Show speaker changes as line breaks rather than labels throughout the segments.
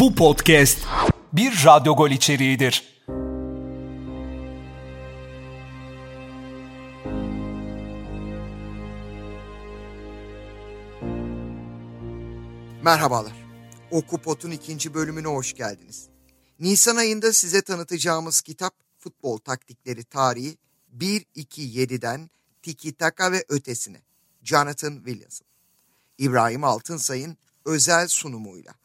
Bu podcast bir Radyo Gol içeriğidir.
Merhabalar. Okupot'un ikinci bölümüne hoş geldiniz. Nisan ayında size tanıtacağımız kitap Futbol Taktikleri Tarihi 1-2-7'den Tiki Taka ve ötesine. Jonathan Williamson. İbrahim Altınsay'ın özel sunumuyla.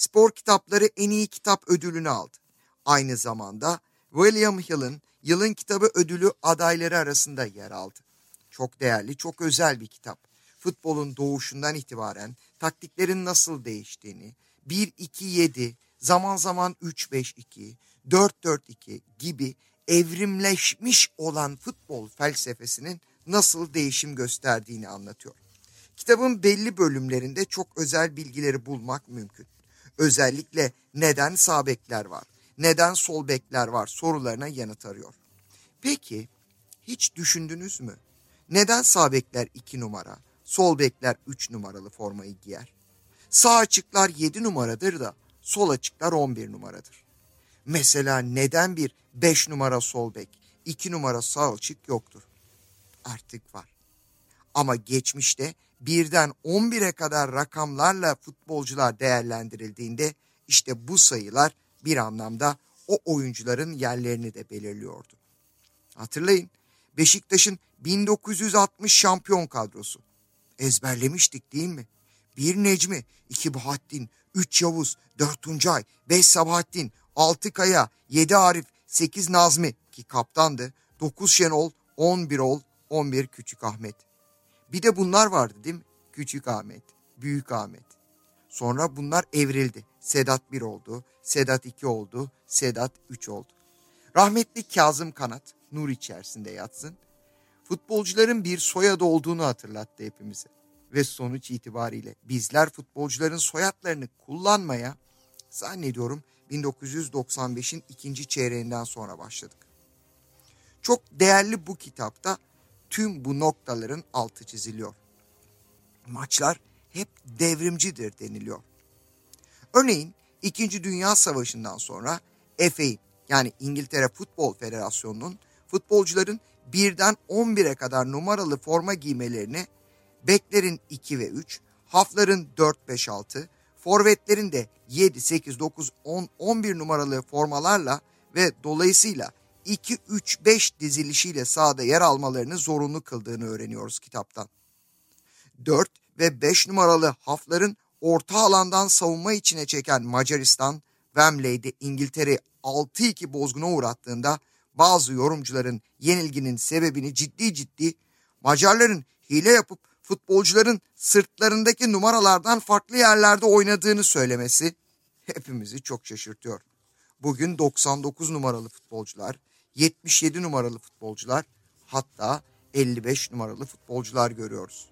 Spor kitapları en iyi kitap ödülünü aldı. Aynı zamanda William Hill'in yılın kitabı ödülü adayları arasında yer aldı. Çok değerli, çok özel bir kitap. Futbolun doğuşundan itibaren taktiklerin nasıl değiştiğini, 1-2-7, zaman zaman 3-5-2, 4-4-2 gibi evrimleşmiş olan futbol felsefesinin nasıl değişim gösterdiğini anlatıyor. Kitabın belli bölümlerinde çok özel bilgileri bulmak mümkün. Özellikle neden sağ bekler var, neden sol bekler var sorularına yanıt arıyor. Peki hiç düşündünüz mü? Neden sağ bekler 2 numara, sol bekler 3 numaralı formayı giyer? Sağ açıklar 7 numaradır da sol açıklar 11 numaradır. Mesela neden bir 5 numara sol bek, 2 numara sağ açık yoktur? Artık var. Ama geçmişte birden 11'e kadar rakamlarla futbolcular değerlendirildiğinde işte bu sayılar bir anlamda o oyuncuların yerlerini de belirliyordu. Hatırlayın Beşiktaş'ın 1960 şampiyon kadrosu. Ezberlemiştik değil mi? Bir Necmi, iki Bahattin, üç Yavuz, dört Tuncay, beş Sabahattin, altı Kaya, yedi Arif, sekiz Nazmi ki kaptandı, dokuz Şenol, on Birol, on bir Küçük Ahmet. Bir de bunlar vardı değil mi? Küçük Ahmet, Büyük Ahmet. Sonra bunlar evrildi. Sedat 1 oldu, Sedat 2 oldu, Sedat 3 oldu. Rahmetli Kazım Kanat, nur içerisinde yatsın. Futbolcuların bir soyadı olduğunu hatırlattı hepimize. Ve sonuç itibariyle bizler futbolcuların soyadlarını kullanmaya zannediyorum 1995'in ikinci çeyreğinden sonra başladık. Çok değerli bu kitapta tüm bu noktaların altı çiziliyor. Maçlar hep devrimcidir deniliyor. Örneğin 2. Dünya Savaşı'ndan sonra FA yani İngiltere Futbol Federasyonu'nun futbolcuların birden 11'e kadar numaralı forma giymelerini beklerin 2 ve 3, hafların 4, 5, 6, forvetlerin de 7, 8, 9, 10, 11 numaralı formalarla ve dolayısıyla 2, 3, 5 dizilişiyle sahada yer almalarını zorunlu kıldığını öğreniyoruz kitaptan. 4 ve 5 numaralı hafların orta alandan savunma içine çeken Macaristan, Wembley'de İngiltere 6-2 bozguna uğrattığında bazı yorumcuların yenilginin sebebini ciddi ciddi Macarların hile yapıp futbolcuların sırtlarındaki numaralardan farklı yerlerde oynadığını söylemesi hepimizi çok şaşırtıyor. Bugün 99 numaralı futbolcular, 77 numaralı futbolcular, hatta 55 numaralı futbolcular görüyoruz.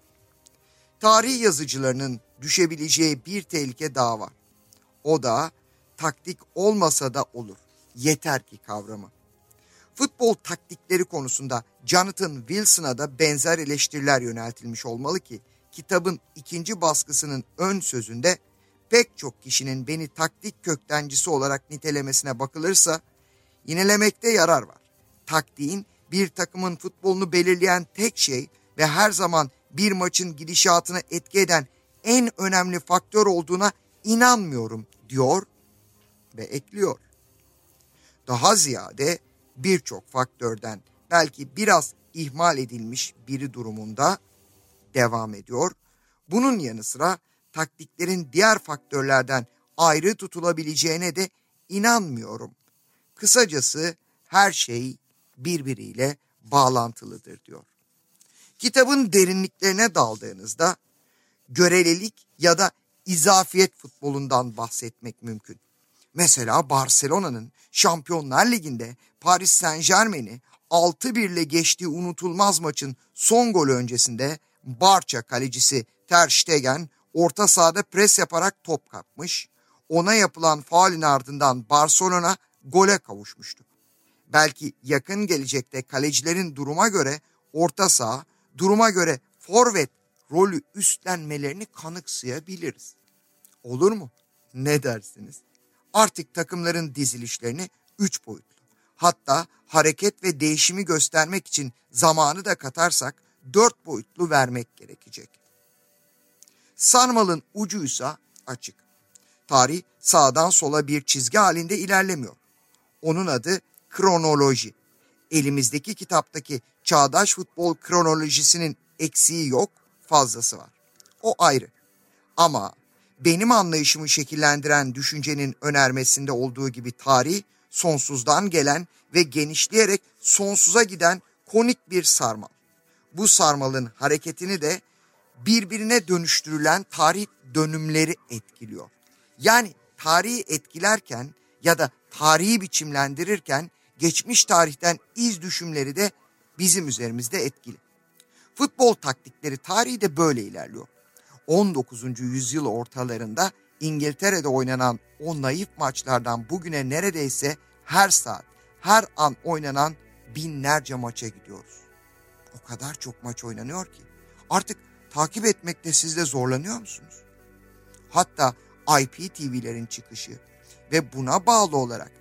Tarih yazıcılarının düşebileceği bir tehlike daha var. O da taktik olmasa da olur. Yeter ki kavramı. Futbol taktikleri konusunda Jonathan Wilson'a da benzer eleştiriler yöneltilmiş olmalı ki kitabın ikinci baskısının ön sözünde pek çok kişinin beni taktik köktencisi olarak nitelemesine bakılırsa yinelemekte yarar var. Taktiğin bir takımın futbolunu belirleyen tek şey ve her zaman bir maçın gidişatına etki eden en önemli faktör olduğuna inanmıyorum diyor ve ekliyor. Daha ziyade birçok faktörden belki biraz ihmal edilmiş biri durumunda devam ediyor. Bunun yanı sıra taktiklerin diğer faktörlerden ayrı tutulabileceğine de inanmıyorum. Kısacası her şey birbiriyle bağlantılıdır diyor. Kitabın derinliklerine daldığınızda görelilik ya da izafiyet futbolundan bahsetmek mümkün. Mesela Barcelona'nın Şampiyonlar Ligi'nde Paris Saint Germain'i 6-1 ile geçtiği unutulmaz maçın son golü öncesinde Barça kalecisi Ter Stegen orta sahada pres yaparak top kapmış. Ona yapılan faulün ardından Barcelona gole kavuşmuştu. Belki yakın gelecekte kalecilerin duruma göre orta saha, duruma göre forvet rolü üstlenmelerini kanıksayabiliriz. Olur mu? Ne dersiniz? Artık takımların dizilişlerini 3 boyutlu. Hatta hareket ve değişimi göstermek için zamanı da katarsak 4 boyutlu vermek gerekecek. Sarmalın ucuysa açık. Tarih sağdan sola bir çizgi halinde ilerlemiyor. Onun adı kronoloji. Elimizdeki kitaptaki çağdaş futbol kronolojisinin eksiği yok, fazlası var. O ayrı. Ama benim anlayışımı şekillendiren düşüncenin önermesinde olduğu gibi tarih sonsuzdan gelen ve genişleyerek sonsuza giden konik bir sarmal. Bu sarmalın hareketini de birbirine dönüştürülen tarih dönümleri etkiliyor. Yani tarihi etkilerken ya da tarihi biçimlendirirken geçmiş tarihten iz düşümleri de bizim üzerimizde etkili. Futbol taktikleri tarihi de böyle ilerliyor. 19. yüzyıl ortalarında İngiltere'de oynanan o naif maçlardan bugüne neredeyse her saat, her an oynanan binlerce maça gidiyoruz. O kadar çok maç oynanıyor ki artık takip etmekte siz de zorlanıyor musunuz? Hatta IPTV'lerin çıkışı ve buna bağlı olarak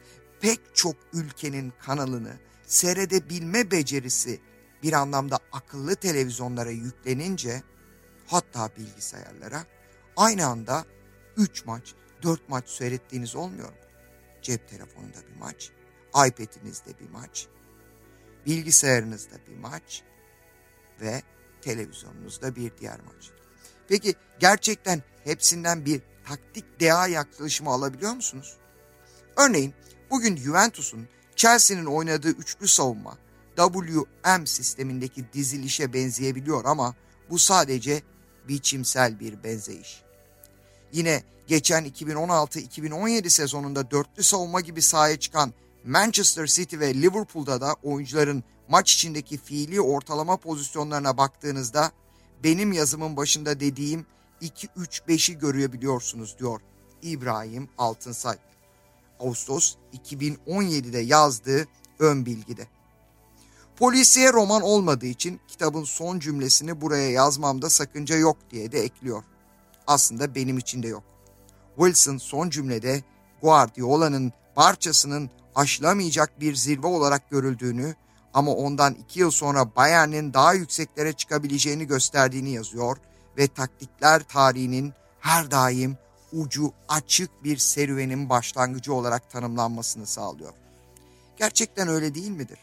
pek çok ülkenin kanalını seyredebilme becerisi bir anlamda akıllı televizyonlara yüklenince hatta bilgisayarlara aynı anda 3 maç, 4 maç seyrettiğiniz olmuyor mu? Cep telefonunda bir maç, iPad'inizde bir maç, bilgisayarınızda bir maç ve televizyonunuzda bir diğer maç. Peki gerçekten hepsinden bir taktik deha yaklaşımı alabiliyor musunuz? Örneğin bugün Juventus'un Chelsea'nin oynadığı üçlü savunma WM sistemindeki dizilişe benzeyebiliyor ama bu sadece biçimsel bir benzeyiş. Yine geçen 2016-2017 sezonunda dörtlü savunma gibi sahaya çıkan Manchester City ve Liverpool'da da oyuncuların maç içindeki fiili ortalama pozisyonlarına baktığınızda benim yazımın başında dediğim 2-3-5'i görebiliyorsunuz diyor İbrahim Altınsay. Ağustos 2017'de yazdığı ön bilgide. Polisiye roman olmadığı için kitabın son cümlesini buraya yazmamda sakınca yok diye de ekliyor. Aslında benim için de yok. Wilson son cümlede Guardiola'nın barçasının aşılamayacak bir zirve olarak görüldüğünü ama ondan iki yıl sonra Bayern'in daha yükseklere çıkabileceğini gösterdiğini yazıyor ve taktikler tarihinin her daim ucu açık bir serüvenin başlangıcı olarak tanımlanmasını sağlıyor. Gerçekten öyle değil midir?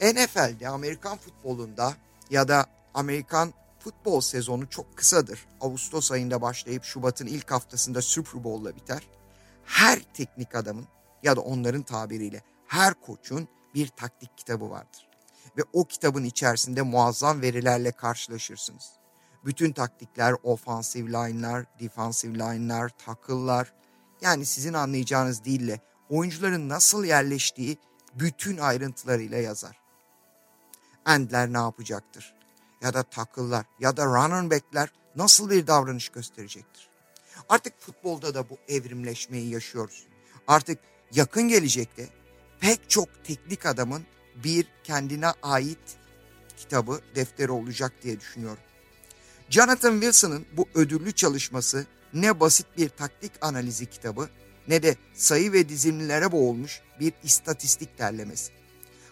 NFL'de Amerikan futbolunda ya da Amerikan futbol sezonu çok kısadır. Ağustos ayında başlayıp Şubat'ın ilk haftasında Super Bowl'la biter. Her teknik adamın ya da onların tabiriyle her koçun bir taktik kitabı vardır. Ve o kitabın içerisinde muazzam verilerle karşılaşırsınız. Bütün taktikler, offensive line'lar, defensive line'lar, tackle'lar yani sizin anlayacağınız dille oyuncuların nasıl yerleştiği bütün ayrıntılarıyla yazar. Endler ne yapacaktır? Ya da tackle'lar ya da running back'ler nasıl bir davranış gösterecektir? Artık futbolda da bu evrimleşmeyi yaşıyoruz. Artık yakın gelecekte pek çok teknik adamın bir kendine ait kitabı, defteri olacak diye düşünüyorum. Jonathan Wilson'ın bu ödüllü çalışması ne basit bir taktik analizi kitabı ne de sayı ve dizimlilere boğulmuş bir istatistik derlemesi.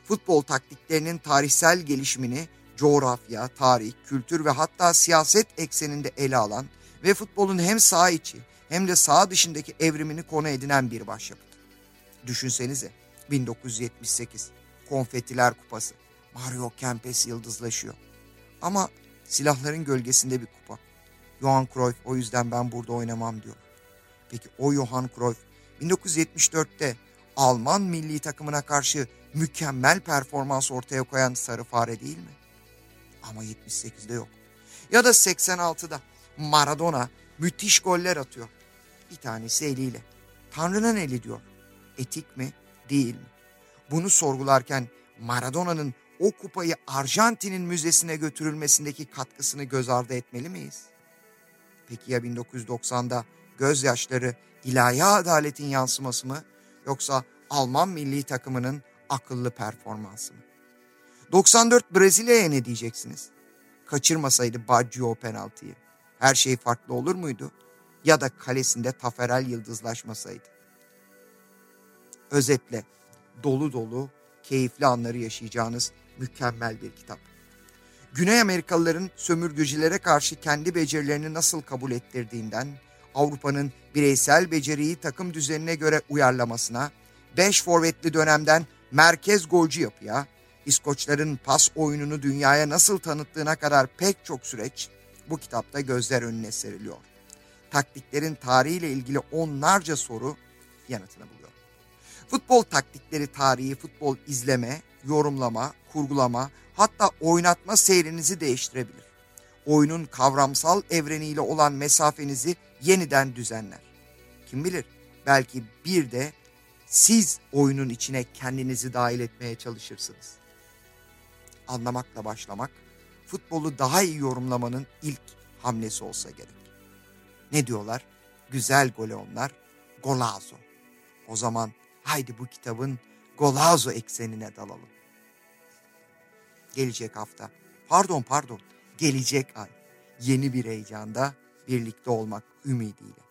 Futbol taktiklerinin tarihsel gelişimini coğrafya, tarih, kültür ve hatta siyaset ekseninde ele alan ve futbolun hem saha içi hem de saha dışındaki evrimini konu edinen bir başyapıt. Düşünsenize 1978 Konfetiler Kupası. Mario Kempes yıldızlaşıyor. Ama silahların gölgesinde bir kupa. Johan Cruyff o yüzden ben burada oynamam diyor. Peki o Johan Cruyff 1974'te Alman milli takımına karşı mükemmel performans ortaya koyan sarı fare değil mi? Ama 78'de yok. Ya da 86'da Maradona müthiş goller atıyor. Bir tanesi eliyle. Tanrı'nın eli diyor. Etik mi? Değil mi? Bunu sorgularken Maradona'nın o kupayı Arjantin'in müzesine götürülmesindeki katkısını göz ardı etmeli miyiz? Peki ya 1990'da gözyaşları ilahi adaletin yansıması mı yoksa Alman milli takımının akıllı performansı mı? 94 Brezilya'ya ne diyeceksiniz? Kaçırmasaydı Baggio penaltıyı. Her şey farklı olur muydu? Ya da kalesinde Taferel yıldızlaşmasaydı. Özetle dolu dolu keyifli anları yaşayacağınız mükemmel bir kitap. Güney Amerikalıların sömürgücülere karşı kendi becerilerini nasıl kabul ettirdiğinden, Avrupa'nın bireysel beceriyi takım düzenine göre uyarlamasına, 5 forvetli dönemden merkez golcü yapıya, İskoçların pas oyununu dünyaya nasıl tanıttığına kadar pek çok süreç bu kitapta gözler önüne seriliyor. Taktiklerin tarihiyle ilgili onlarca soru yanıtını buluyor. Futbol taktikleri tarihi futbol izleme, yorumlama, kurgulama, hatta oynatma seyrinizi değiştirebilir. Oyunun kavramsal evreniyle olan mesafenizi yeniden düzenler. Kim bilir belki bir de siz oyunun içine kendinizi dahil etmeye çalışırsınız. Anlamakla başlamak, futbolu daha iyi yorumlamanın ilk hamlesi olsa gerek. Ne diyorlar? Güzel gole onlar, golazo. O zaman haydi bu kitabın golazo eksenine dalalım. Gelecek hafta, pardon pardon, gelecek ay yeni bir heyecanda birlikte olmak ümidiyle.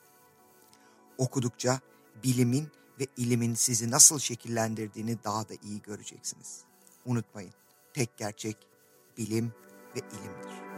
Okudukça bilimin ve ilimin sizi nasıl şekillendirdiğini daha da iyi göreceksiniz. Unutmayın, tek gerçek bilim ve ilimdir.